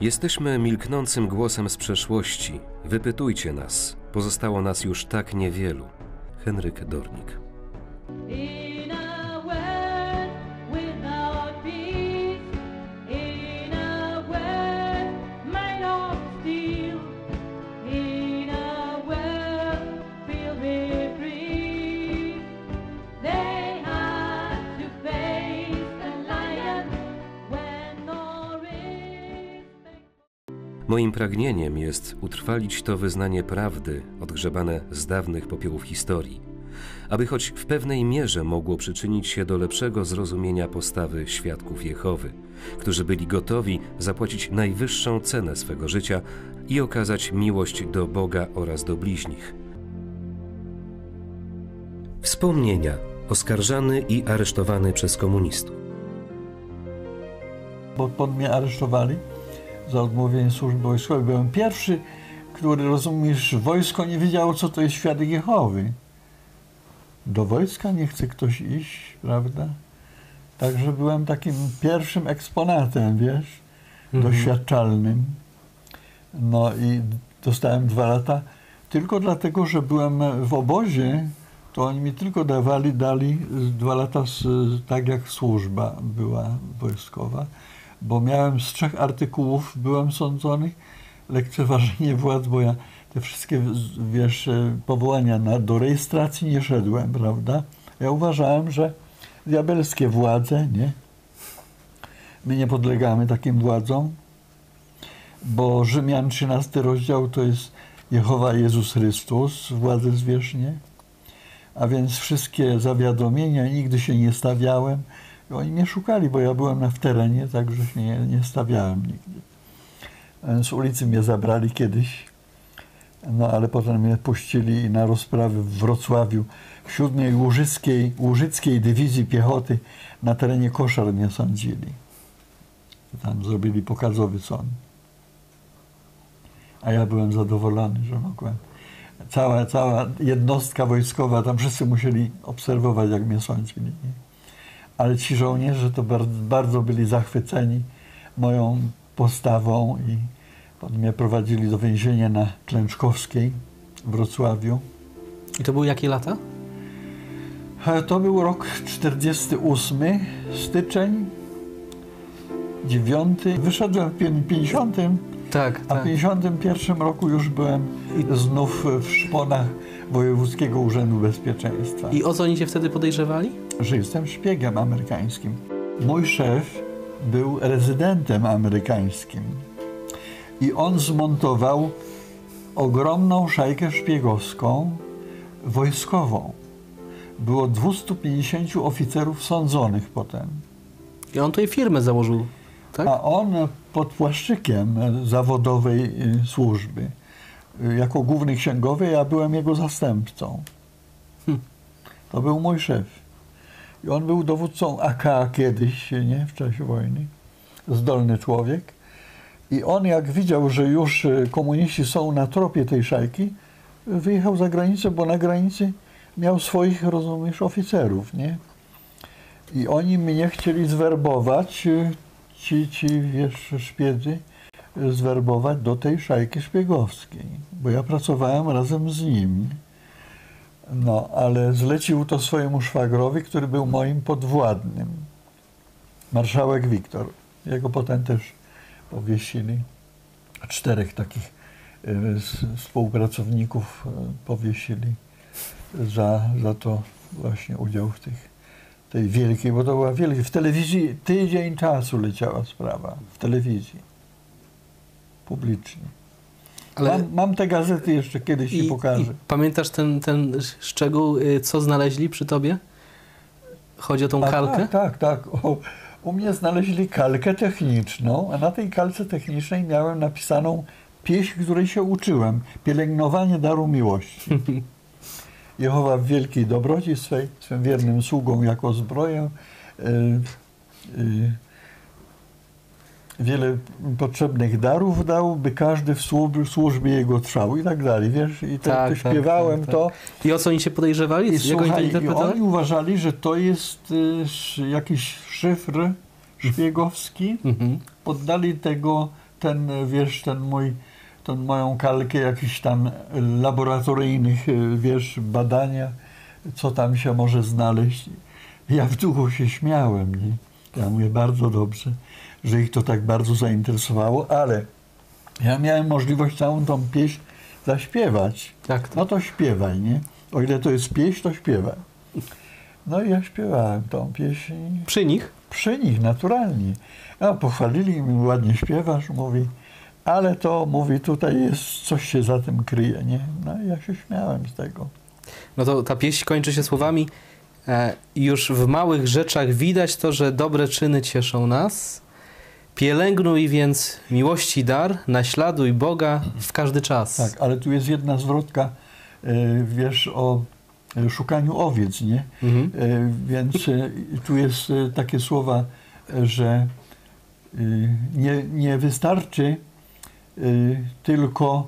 Jesteśmy milknącym głosem z przeszłości. Wypytujcie nas. Pozostało nas już tak niewielu. Henryk Dornik. Moim pragnieniem jest utrwalić to wyznanie prawdy, odgrzebane z dawnych popiołów historii, aby choć w pewnej mierze mogło przyczynić się do lepszego zrozumienia postawy świadków Jehowy, którzy byli gotowi zapłacić najwyższą cenę swego życia i okazać miłość do Boga oraz do bliźnich. Wspomnienia oskarżany i aresztowany przez komunistów. bo pod mnie aresztowali za odmówienie służby wojskowej. Byłem pierwszy, który, rozumiesz, wojsko nie wiedziało, co to jest świadek Jehowy. Do wojska nie chce ktoś iść, prawda? Także byłem takim pierwszym eksponatem, wiesz, doświadczalnym. No i dostałem dwa lata tylko dlatego, że byłem w obozie, to oni mi tylko dawali, dali dwa lata z, tak jak służba była wojskowa, bo miałem z trzech artykułów, byłem sądzony, lekceważenie władz, bo ja te wszystkie, wiesz, powołania na, do rejestracji nie szedłem, prawda? Ja uważałem, że diabelskie władze, nie? My nie podlegamy takim władzom, bo Rzymian 13 rozdział to jest Jehowa Jezus Chrystus, władze zwierzchnie. A więc wszystkie zawiadomienia, nigdy się nie stawiałem. I oni mnie szukali, bo ja byłem na w terenie, także się nie, nie stawiałem nigdy. Z ulicy mnie zabrali kiedyś, no ale potem mnie puścili na rozprawy w Wrocławiu, w siódmej Łużyckiej, Łużyckiej Dywizji Piechoty na terenie Koszar mnie sądzili. Tam zrobili pokazowy sąd. A ja byłem zadowolony, że mogłem. Cała, cała jednostka wojskowa, tam wszyscy musieli obserwować, jak mnie sądzili. Ale ci żołnierze to bardzo, bardzo byli zachwyceni moją postawą i mnie prowadzili do więzienia na Klęczkowskiej w Wrocławiu. I to były jakie lata? E, To był rok 48, styczeń, 9. Wyszedłem w 50, Tak, a w 51 roku już byłem znów w szponach Wojewódzkiego Urzędu Bezpieczeństwa. I o co oni cię wtedy podejrzewali? że jestem szpiegiem amerykańskim. Mój szef był rezydentem amerykańskim i on zmontował ogromną szajkę szpiegowską wojskową. Było 250 oficerów sądzonych potem. I on tutaj firmę założył, tak? A on pod płaszczykiem zawodowej y, służby, y, jako główny księgowy, ja byłem jego zastępcą. Hmm. To był mój szef. I on był dowódcą AK kiedyś, nie, w czasie wojny. Zdolny człowiek. I on jak widział, że już y, komuniści są na tropie tej szajki, wyjechał za granicę, bo na granicy miał swoich, rozumiesz, oficerów, nie? I oni mnie chcieli zwerbować, ci, ci wiesz, szpiedzy, y, zwerbować do tej szajki szpiegowskiej, bo ja pracowałem razem z nim. No, ale zlecił to swojemu szwagrowi, który był moim podwładnym. Marszałek Wiktor. Jego potem też powiesili. Czterech takich s- współpracowników y, powiesili za, za to właśnie udział w tych, tej wielkiej, bo to była wielka. W telewizji tydzień czasu leciała sprawa. W telewizji. Publicznie. Ale Mam, mam te gazety jeszcze kiedyś ci i, pokażę. i pamiętasz ten, ten szczegół, y, co znaleźli przy tobie? Chodzi o tą A, kalkę? Tak, tak, tak. O, u mnie znaleźli kalkę techniczną, a na tej kalce technicznej miałem napisaną pieśń, której się uczyłem. Pielęgnowanie daru miłości. Jehowa w wielkiej dobroci swej, swym wiernym sługom jako zbroję y, y, wiele potrzebnych darów dał, by każdy w służ- służbie jego trwał i tak dalej, wiesz? I to, Tak, to tak, śpiewałem tak, tak. to. I o co oni się podejrzewali? I to słuchaj, i oni uważali, że to jest y, sz- jakiś szyfr szpiegowski. Mhm. Poddali tego ten, wiesz, ten mój, ten moją kalkę jakichś tam laboratoryjnych, y, wiesz, badania, co tam się może znaleźć. Ja w duchu się śmiałem, nie? Ja mówię, bardzo dobrze, że ich to tak bardzo zainteresowało, ale ja miałem możliwość całą tą pieśń zaśpiewać. To? No to śpiewaj, nie? O ile to jest pieśń, to śpiewaj. No i ja śpiewałem tą pieśń Przy nich? przy nich naturalnie. No, pochwalili mi, ładnie śpiewasz, mówi, ale to, mówi, tutaj jest, coś się za tym kryje, nie? No i ja się śmiałem z tego. No to ta pieśń kończy się słowami e, już w małych rzeczach widać to, że dobre czyny cieszą nas. Pielęgnuj więc miłości dar, naśladuj Boga w każdy czas. Tak, ale tu jest jedna zwrotka, y, wiesz, o y, szukaniu owiec, nie? Mhm. Y, Więc y, tu jest y, takie słowa, że nie, nie wystarczy tylko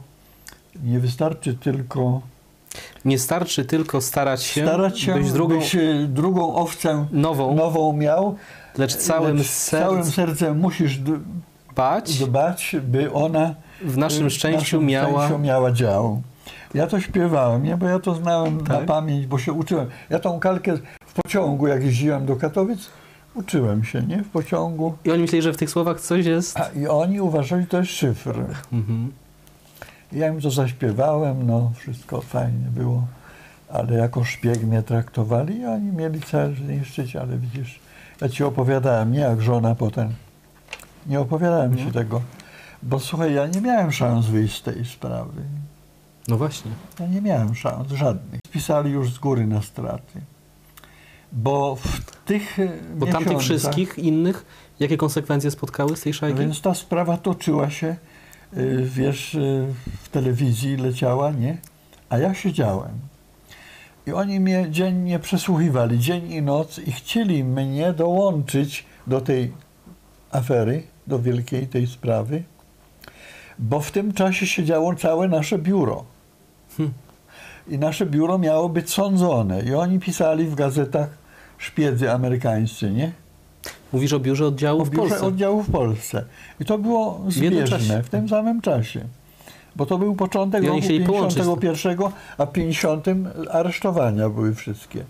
nie wystarczy tylko Nie starczy tylko starać się, starać się, byś drugą byś y, drugą owcę nową, nową miał, lecz całym, lecz serc całym sercem musisz d- bać, dbać, by ona w naszym y, szczęściu naszym miała... szczęściu miała dział. Ja to śpiewałem, nie? bo ja to znałem na Tak? pamięć, bo się uczyłem. Ja tą kalkę w pociągu, jak jeździłem do Katowic, uczyłem się, nie? W pociągu. I oni myśleli, że w tych słowach coś jest... A, I oni uważali, że to jest szyfr. Mhm. Ja im to zaśpiewałem, no wszystko fajnie było, ale jako szpieg mnie traktowali i oni mieli cel zniszczyć, ale widzisz, ja ci opowiadałem, nie jak żona potem. Nie opowiadałem ci Nie. tego, bo słuchaj, ja nie miałem szans wyjść z tej sprawy. No właśnie. Ja nie miałem szans żadnych. Spisali już z góry na straty. Bo w tych e, Bo tamtych wszystkich innych, jakie konsekwencje spotkały z tej szajki? Więc ta sprawa toczyła się, y, wiesz, y, w telewizji leciała, nie? A ja siedziałem. I oni mnie dziennie przesłuchiwali, dzień i noc i chcieli mnie dołączyć do tej afery, do wielkiej tej sprawy, bo w tym czasie siedziało całe nasze biuro. Hm. I nasze biuro miało być sądzone. I oni pisali w gazetach szpiedzy amerykańscy, nie? Mówisz o biurze oddziału w o biurze Polsce. oddziału w Polsce. I to było zbieżne w tym samym czasie. Bo to był początek I roku chcieli połączyć to. 51, a w 50 aresztowania były wszystkie.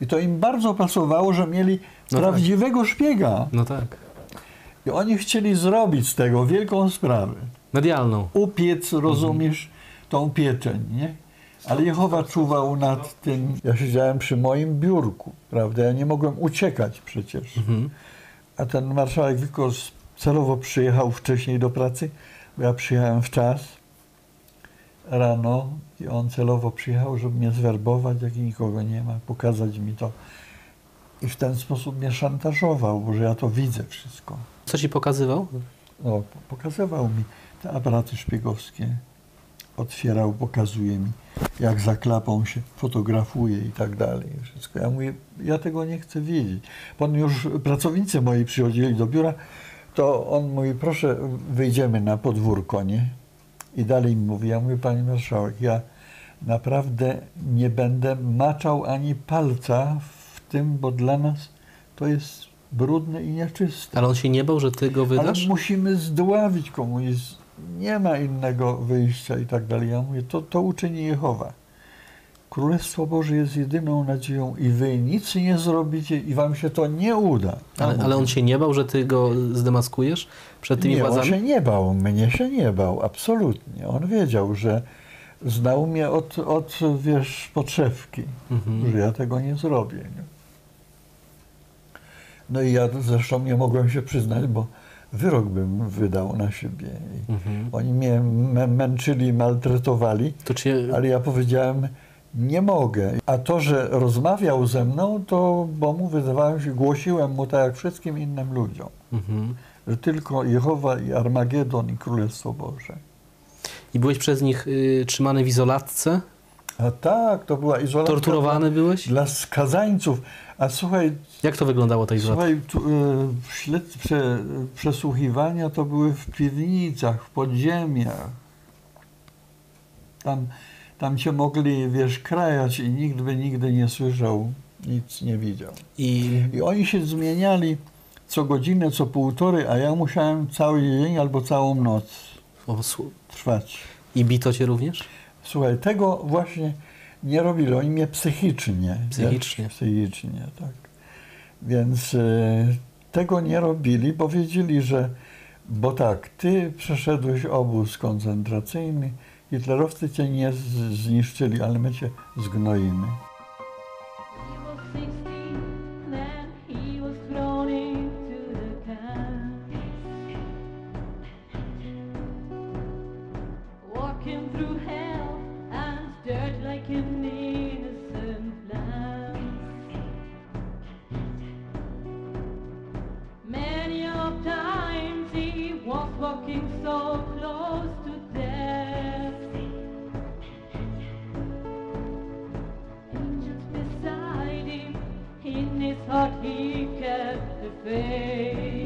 I to im bardzo pasowało, że mieli No tak. prawdziwego szpiega. No tak. I oni chcieli zrobić z tego wielką sprawę. Medialną. Upiec, rozumiesz, tą pieczeń, nie? Ale Jehowa czuwał nad tym. Ja siedziałem przy moim biurku, prawda? Ja nie mogłem uciekać przecież. Mhm. A ten marszałek Wikos celowo przyjechał wcześniej do pracy, bo ja przyjechałem w czas rano i on celowo przyjechał, żeby mnie zwerbować, jak nikogo nie ma, pokazać mi to. I w ten sposób mnie szantażował, bo że ja to widzę wszystko. Co ci pokazywał? No, pokazywał mi te aparaty szpiegowskie. Otwierał, pokazuje mi, jak za klapą się fotografuje i tak dalej. Wszystko. Ja mówię, ja tego nie chcę wiedzieć. Pan już pracownicy moi przychodzili do biura, to on mówi, proszę, wyjdziemy na podwórko, nie? I dalej mi mówi, ja mówię, panie marszałek, ja naprawdę nie będę maczał ani palca w tym, bo dla nas to jest brudne i nieczyste. Ale on się nie bał, że ty go Ale wydasz? musimy zdławić komunizm. Nie ma innego wyjścia i tak dalej. Ja mówię, to, to uczyni Jehowa. Królestwo Boże jest jedyną nadzieją i wy nic nie zrobicie i wam się to nie uda. Ale, ale on się nie bał, że ty go zdemaskujesz przed tymi nie, on władzami? się nie bał, mnie się nie bał, absolutnie. On wiedział, że znał mnie od, od wiesz, podszewki, Mhm. że ja tego nie zrobię. Nie? No i ja zresztą nie mogłem się przyznać, bo wyrok bym wydał na siebie. Mhm. Oni mnie mę- męczyli, maltretowali, ale ja powiedziałem, nie mogę. A to, że rozmawiał ze mną, to bo mu wyzywałem się, głosiłem mu tak jak wszystkim innym ludziom, Mhm. że tylko Jehowa i Armagedon i Królestwo Boże. I byłeś przez nich y, trzymany w izolatce? A tak, to była izolacja Torturowany byłeś? dla skazańców. A słuchaj, Jak to wyglądało ta izolacja? słuchaj tu, y, śled, prze, przesłuchiwania to były w piwnicach, w podziemiach. Tam, tam cię mogli, wiesz, krajać i nikt by nigdy nie słyszał, nic nie widział. I I oni się zmieniali co godzinę, co półtorej, a ja musiałem cały dzień albo całą noc trwać. I bito cię również? Słuchaj, tego właśnie nie robili. Oni mnie psychicznie. Psychicznie. Wiesz, psychicznie, tak. Więc e, tego nie robili, bo wiedzieli, że bo tak, ty przeszedłeś obóz koncentracyjny, hitlerowcy cię nie zniszczyli, ale my cię zgnoimy. Was walking so close to death. angels beside him. In his heart he kept the faith.